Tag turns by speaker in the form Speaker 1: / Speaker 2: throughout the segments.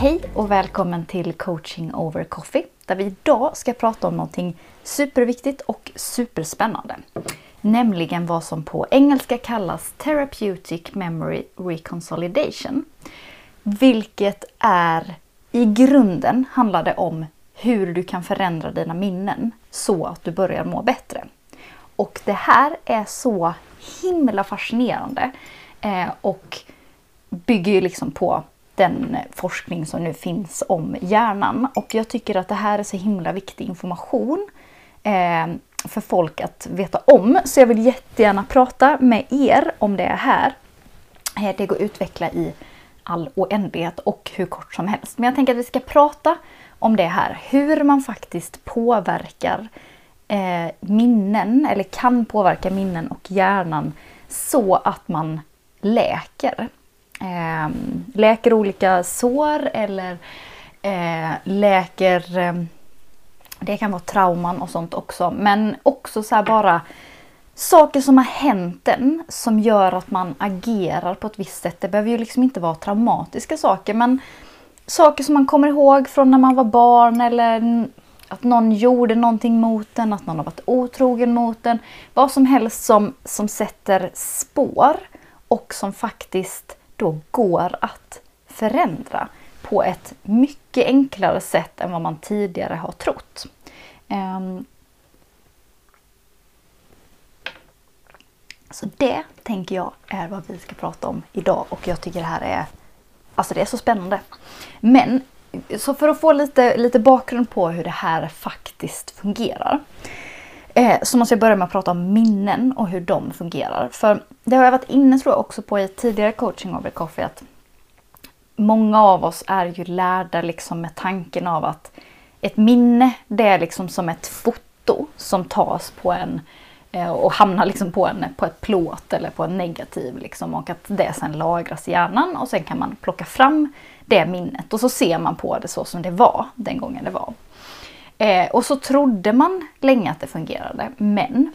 Speaker 1: Hej och välkommen till coaching over coffee där vi idag ska prata om någonting superviktigt och superspännande. Nämligen vad som på engelska kallas Therapeutic Memory Reconsolidation. Vilket är i grunden handlar det om hur du kan förändra dina minnen så att du börjar må bättre. Och det här är så himla fascinerande eh, och bygger ju liksom på den forskning som nu finns om hjärnan. Och jag tycker att det här är så himla viktig information eh, för folk att veta om. Så jag vill jättegärna prata med er om det här. Eh, det går att utveckla i all oändlighet och hur kort som helst. Men jag tänker att vi ska prata om det här. Hur man faktiskt påverkar eh, minnen eller kan påverka minnen och hjärnan så att man läker. Eh, läker olika sår eller eh, läker eh, det kan vara trauman och sånt också. Men också så bara saker som har hänt en som gör att man agerar på ett visst sätt. Det behöver ju liksom inte vara traumatiska saker men saker som man kommer ihåg från när man var barn eller att någon gjorde någonting mot en, att någon har varit otrogen mot en. Vad som helst som, som sätter spår och som faktiskt då går att förändra på ett mycket enklare sätt än vad man tidigare har trott. Ehm. Så det tänker jag är vad vi ska prata om idag och jag tycker det här är Alltså det är så spännande. Men så för att få lite, lite bakgrund på hur det här faktiskt fungerar. Eh, så måste jag börja med att prata om minnen och hur de fungerar. För det har jag varit inne tror jag också på i tidigare coaching over coffee att många av oss är ju lärda liksom med tanken av att ett minne det är liksom som ett foto som tas på en eh, och hamnar liksom på, en, på ett plåt eller på en negativ. Liksom, och att det sen lagras i hjärnan och sen kan man plocka fram det minnet och så ser man på det så som det var den gången det var. Eh, och så trodde man länge att det fungerade men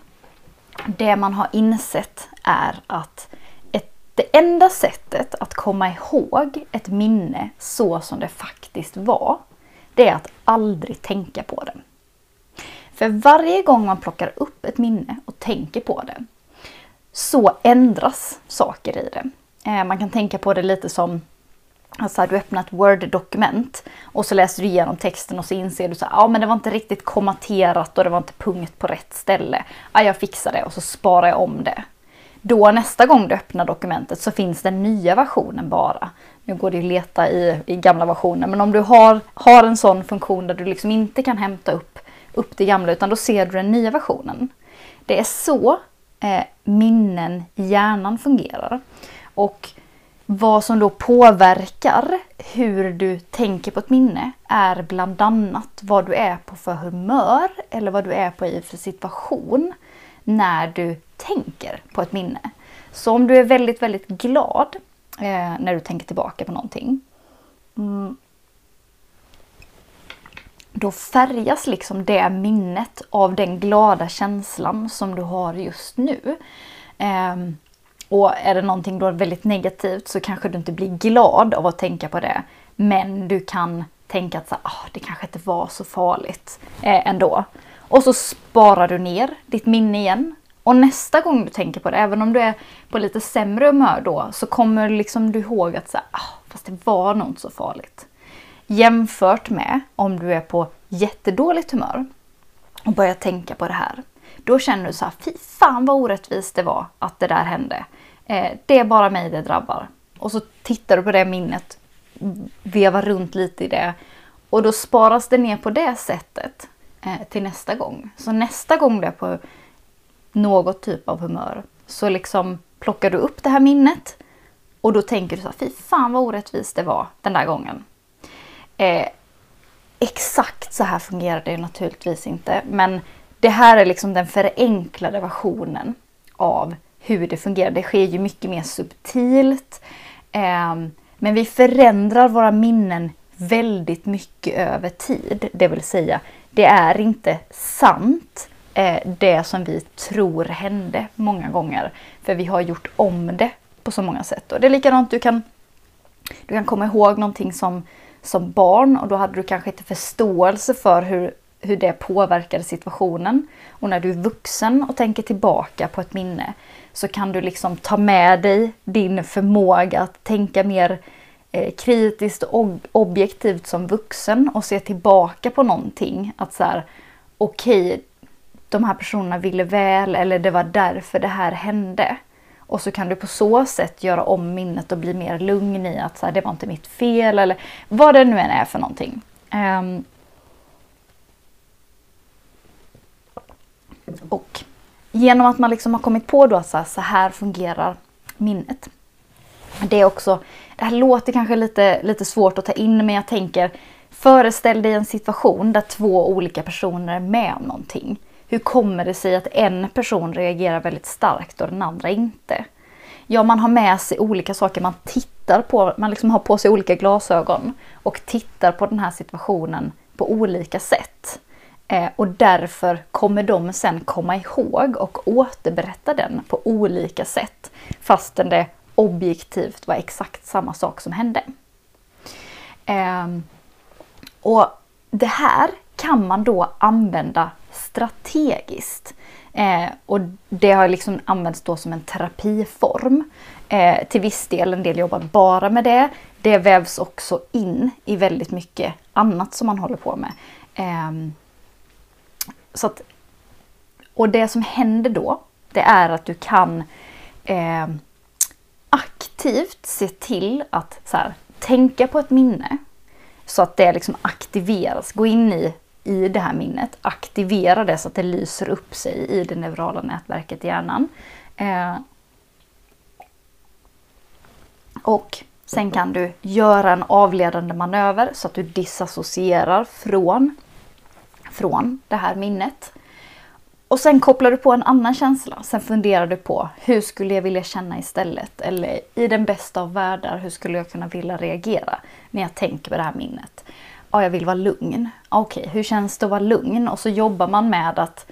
Speaker 1: det man har insett är att ett, det enda sättet att komma ihåg ett minne så som det faktiskt var det är att aldrig tänka på det. För varje gång man plockar upp ett minne och tänker på det så ändras saker i det. Eh, man kan tänka på det lite som Alltså du öppnar ett Word-dokument och så läser du igenom texten och så inser du så ah, men det var inte riktigt kommaterat och det var inte punkt på rätt ställe. Ja, jag fixar det och så sparar jag om det. Då nästa gång du öppnar dokumentet så finns den nya versionen bara. Nu går det ju att leta i, i gamla versioner men om du har, har en sån funktion där du liksom inte kan hämta upp, upp det gamla utan då ser du den nya versionen. Det är så eh, minnen i hjärnan fungerar. Och vad som då påverkar hur du tänker på ett minne är bland annat vad du är på för humör eller vad du är på i för situation när du tänker på ett minne. Så om du är väldigt, väldigt glad eh, när du tänker tillbaka på någonting. Mm, då färgas liksom det minnet av den glada känslan som du har just nu. Eh, och är det någonting då väldigt negativt så kanske du inte blir glad av att tänka på det. Men du kan tänka att så, oh, det kanske inte var så farligt eh, ändå. Och så sparar du ner ditt minne igen. Och nästa gång du tänker på det, även om du är på lite sämre humör då, så kommer liksom du ihåg att så, oh, fast det var nog inte så farligt. Jämfört med om du är på jättedåligt humör och börjar tänka på det här. Då känner du så här, fy fan vad orättvist det var att det där hände. Eh, det är bara mig det drabbar. Och så tittar du på det minnet, vevar runt lite i det och då sparas det ner på det sättet eh, till nästa gång. Så nästa gång du är på något typ av humör så liksom plockar du upp det här minnet och då tänker du så här, fy fan vad orättvist det var den där gången. Eh, exakt så här fungerar det naturligtvis inte. Men det här är liksom den förenklade versionen av hur det fungerar. Det sker ju mycket mer subtilt. Eh, men vi förändrar våra minnen väldigt mycket över tid. Det vill säga, det är inte sant eh, det som vi tror hände många gånger. För vi har gjort om det på så många sätt. Och det är likadant, du kan, du kan komma ihåg någonting som, som barn och då hade du kanske inte förståelse för hur, hur det påverkade situationen. Och när du är vuxen och tänker tillbaka på ett minne så kan du liksom ta med dig din förmåga att tänka mer eh, kritiskt och objektivt som vuxen och se tillbaka på någonting. Att så här, okej, okay, de här personerna ville väl eller det var därför det här hände. Och så kan du på så sätt göra om minnet och bli mer lugn i att så här, det var inte mitt fel eller vad det nu än är för någonting. Um, och genom att man liksom har kommit på då att så här, så här fungerar minnet. Det är också, det här låter kanske lite, lite svårt att ta in men jag tänker föreställ dig en situation där två olika personer är med om någonting. Hur kommer det sig att en person reagerar väldigt starkt och den andra inte? Ja, man har med sig olika saker. Man tittar på, man liksom har på sig olika glasögon och tittar på den här situationen på olika sätt. Eh, och därför kommer de sen komma ihåg och återberätta den på olika sätt fastän det objektivt var exakt samma sak som hände. Eh, och det här kan man då använda strategiskt. Eh, och det har liksom använts då som en terapiform. Eh, till viss del, en del jobbar bara med det. Det vävs också in i väldigt mycket annat som man håller på med. Eh, så att, och det som händer då, det är att du kan eh, aktivt se till att så här, tänka på ett minne så att det liksom aktiveras. Gå in i i det här minnet, aktivera det så att det lyser upp sig i det neurala nätverket i hjärnan. Eh, och sen kan du göra en avledande manöver så att du disassocierar från, från det här minnet. Och sen kopplar du på en annan känsla. Sen funderar du på hur skulle jag vilja känna istället? Eller i den bästa av världar, hur skulle jag kunna vilja reagera när jag tänker på det här minnet? ja, jag vill vara lugn. Okej, okay, hur känns det att vara lugn? Och så jobbar man med att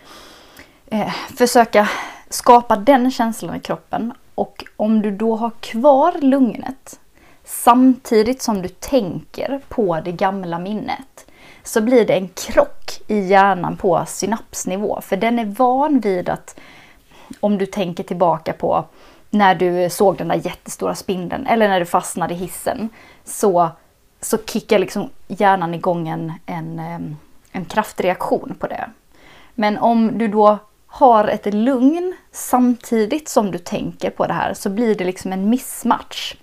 Speaker 1: eh, försöka skapa den känslan i kroppen. Och om du då har kvar lugnet samtidigt som du tänker på det gamla minnet så blir det en krock i hjärnan på synapsnivå. För den är van vid att om du tänker tillbaka på när du såg den där jättestora spindeln eller när du fastnade i hissen så så kickar liksom hjärnan igång en, en, en kraftreaktion på det. Men om du då har ett lugn samtidigt som du tänker på det här så blir det liksom en missmatch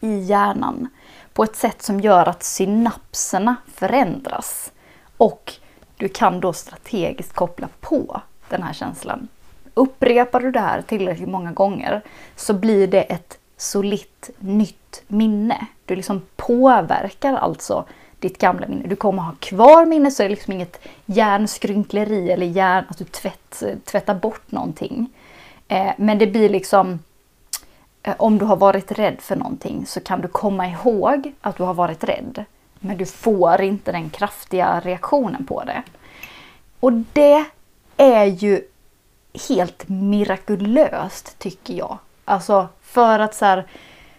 Speaker 1: i hjärnan på ett sätt som gör att synapserna förändras. Och du kan då strategiskt koppla på den här känslan. Upprepar du det här tillräckligt många gånger så blir det ett solitt nytt minne. Du liksom påverkar alltså ditt gamla minne. Du kommer ha kvar minnet så är det liksom inget hjärnskrynkleri eller hjärn, att du tvätt, tvättar bort någonting. Eh, men det blir liksom Eh, om du har varit rädd för någonting så kan du komma ihåg att du har varit rädd. Men du får inte den kraftiga reaktionen på det. Och det är ju helt mirakulöst tycker jag. Alltså för att så här,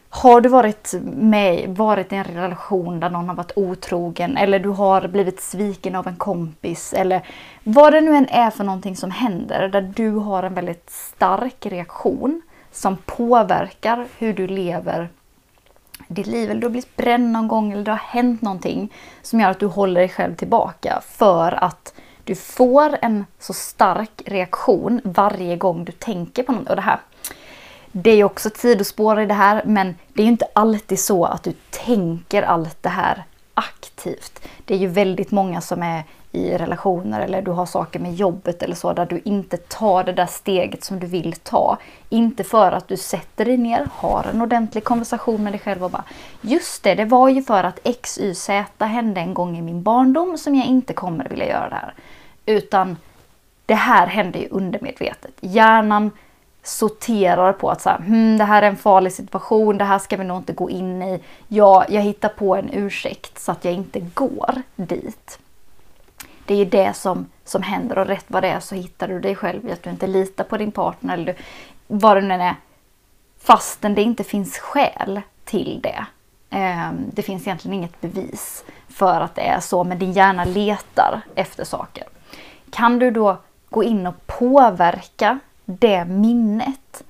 Speaker 1: har du varit med, varit i en relation där någon har varit otrogen eller du har blivit sviken av en kompis eller vad det nu än är för någonting som händer där du har en väldigt stark reaktion som påverkar hur du lever ditt liv. Eller du har blivit bränd någon gång eller det har hänt någonting som gör att du håller dig själv tillbaka för att du får en så stark reaktion varje gång du tänker på något. Och det här det är också ett sidospår i det här, men det är ju inte alltid så att du tänker allt det här aktivt. Det är ju väldigt många som är i relationer eller du har saker med jobbet eller så där du inte tar det där steget som du vill ta. Inte för att du sätter dig ner, har en ordentlig konversation med dig själv och bara Just det, det var ju för att X, Y, Z hände en gång i min barndom som jag inte kommer vilja göra det här. Utan det här hände ju undermedvetet. Hjärnan sorterar på att så här, hmm, det här är en farlig situation, det här ska vi nog inte gå in i. Ja, jag hittar på en ursäkt så att jag inte går dit. Det är ju det som, som händer och rätt vad det är så hittar du dig själv i att du inte litar på din partner eller du, vad det nu är. Fastän det inte finns skäl till det. Ehm, det finns egentligen inget bevis för att det är så, men din hjärna letar efter saker. Kan du då gå in och påverka det minnet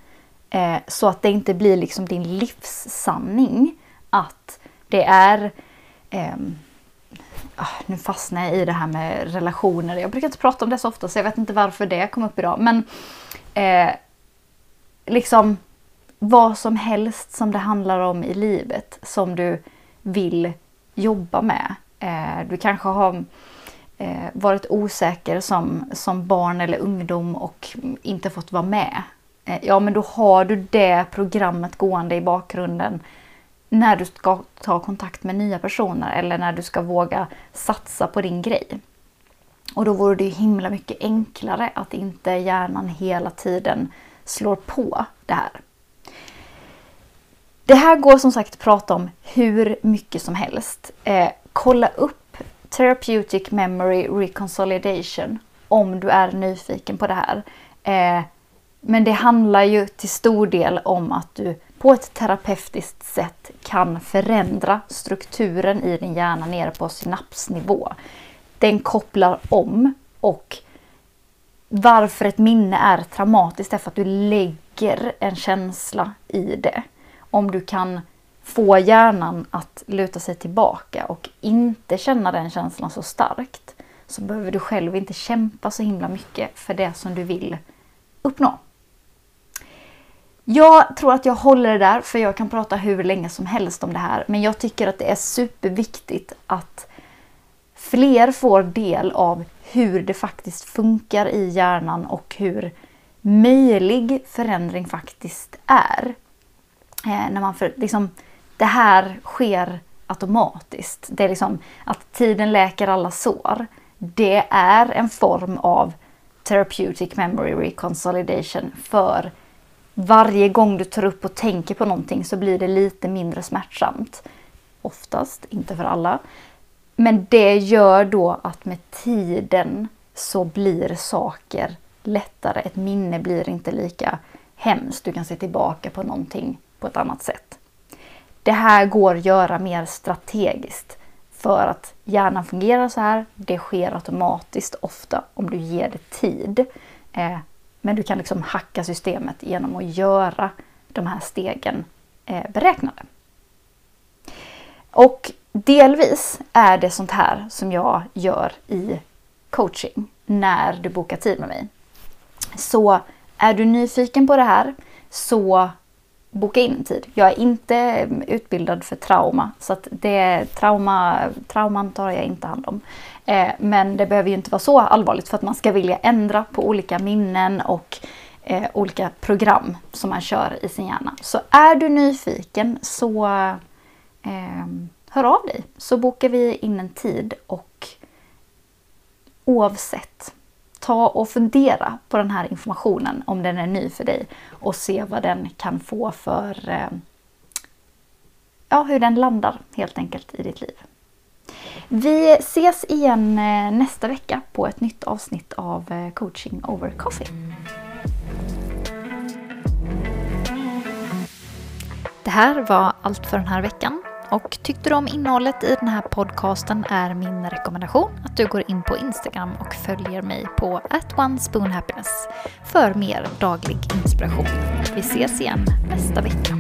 Speaker 1: eh, så att det inte blir liksom din livssanning att det är eh, Ah, nu fastnar jag i det här med relationer. Jag brukar inte prata om det så ofta så jag vet inte varför det kom upp idag. Men eh, liksom vad som helst som det handlar om i livet som du vill jobba med. Eh, du kanske har eh, varit osäker som, som barn eller ungdom och inte fått vara med. Eh, ja, men då har du det programmet gående i bakgrunden när du ska ta kontakt med nya personer eller när du ska våga satsa på din grej. Och då vore det ju himla mycket enklare att inte hjärnan hela tiden slår på det här. Det här går som sagt att prata om hur mycket som helst. Eh, kolla upp Therapeutic Memory Reconsolidation om du är nyfiken på det här. Eh, men det handlar ju till stor del om att du på ett terapeutiskt sätt kan förändra strukturen i din hjärna nere på synapsnivå. Den kopplar om och varför ett minne är traumatiskt är för att du lägger en känsla i det. Om du kan få hjärnan att luta sig tillbaka och inte känna den känslan så starkt så behöver du själv inte kämpa så himla mycket för det som du vill uppnå. Jag tror att jag håller det där för jag kan prata hur länge som helst om det här men jag tycker att det är superviktigt att fler får del av hur det faktiskt funkar i hjärnan och hur möjlig förändring faktiskt är. Eh, när man för, liksom, det här sker automatiskt. Det är liksom att tiden läker alla sår. Det är en form av therapeutic memory reconsolidation för varje gång du tar upp och tänker på någonting så blir det lite mindre smärtsamt. Oftast, inte för alla. Men det gör då att med tiden så blir saker lättare. Ett minne blir inte lika hemskt. Du kan se tillbaka på någonting på ett annat sätt. Det här går att göra mer strategiskt för att hjärnan fungerar så här. Det sker automatiskt ofta om du ger det tid. Eh, men du kan liksom hacka systemet genom att göra de här stegen eh, beräknade. Och delvis är det sånt här som jag gör i coaching när du bokar tid med mig. Så är du nyfiken på det här så boka in en tid. Jag är inte utbildad för trauma så att det trauma, trauman tar jag inte hand om. Eh, men det behöver ju inte vara så allvarligt för att man ska vilja ändra på olika minnen och eh, olika program som man kör i sin hjärna. Så är du nyfiken så eh, hör av dig så bokar vi in en tid och oavsett ta och fundera på den här informationen om den är ny för dig och se vad den kan få för eh, ja, hur den landar helt enkelt i ditt liv. Vi ses igen eh, nästa vecka på ett nytt avsnitt av eh, coaching over coffee. Det här var allt för den här veckan. Och tyckte du om innehållet i den här podcasten är min rekommendation att du går in på Instagram och följer mig på @onespoonhappiness för mer daglig inspiration. Vi ses igen nästa vecka.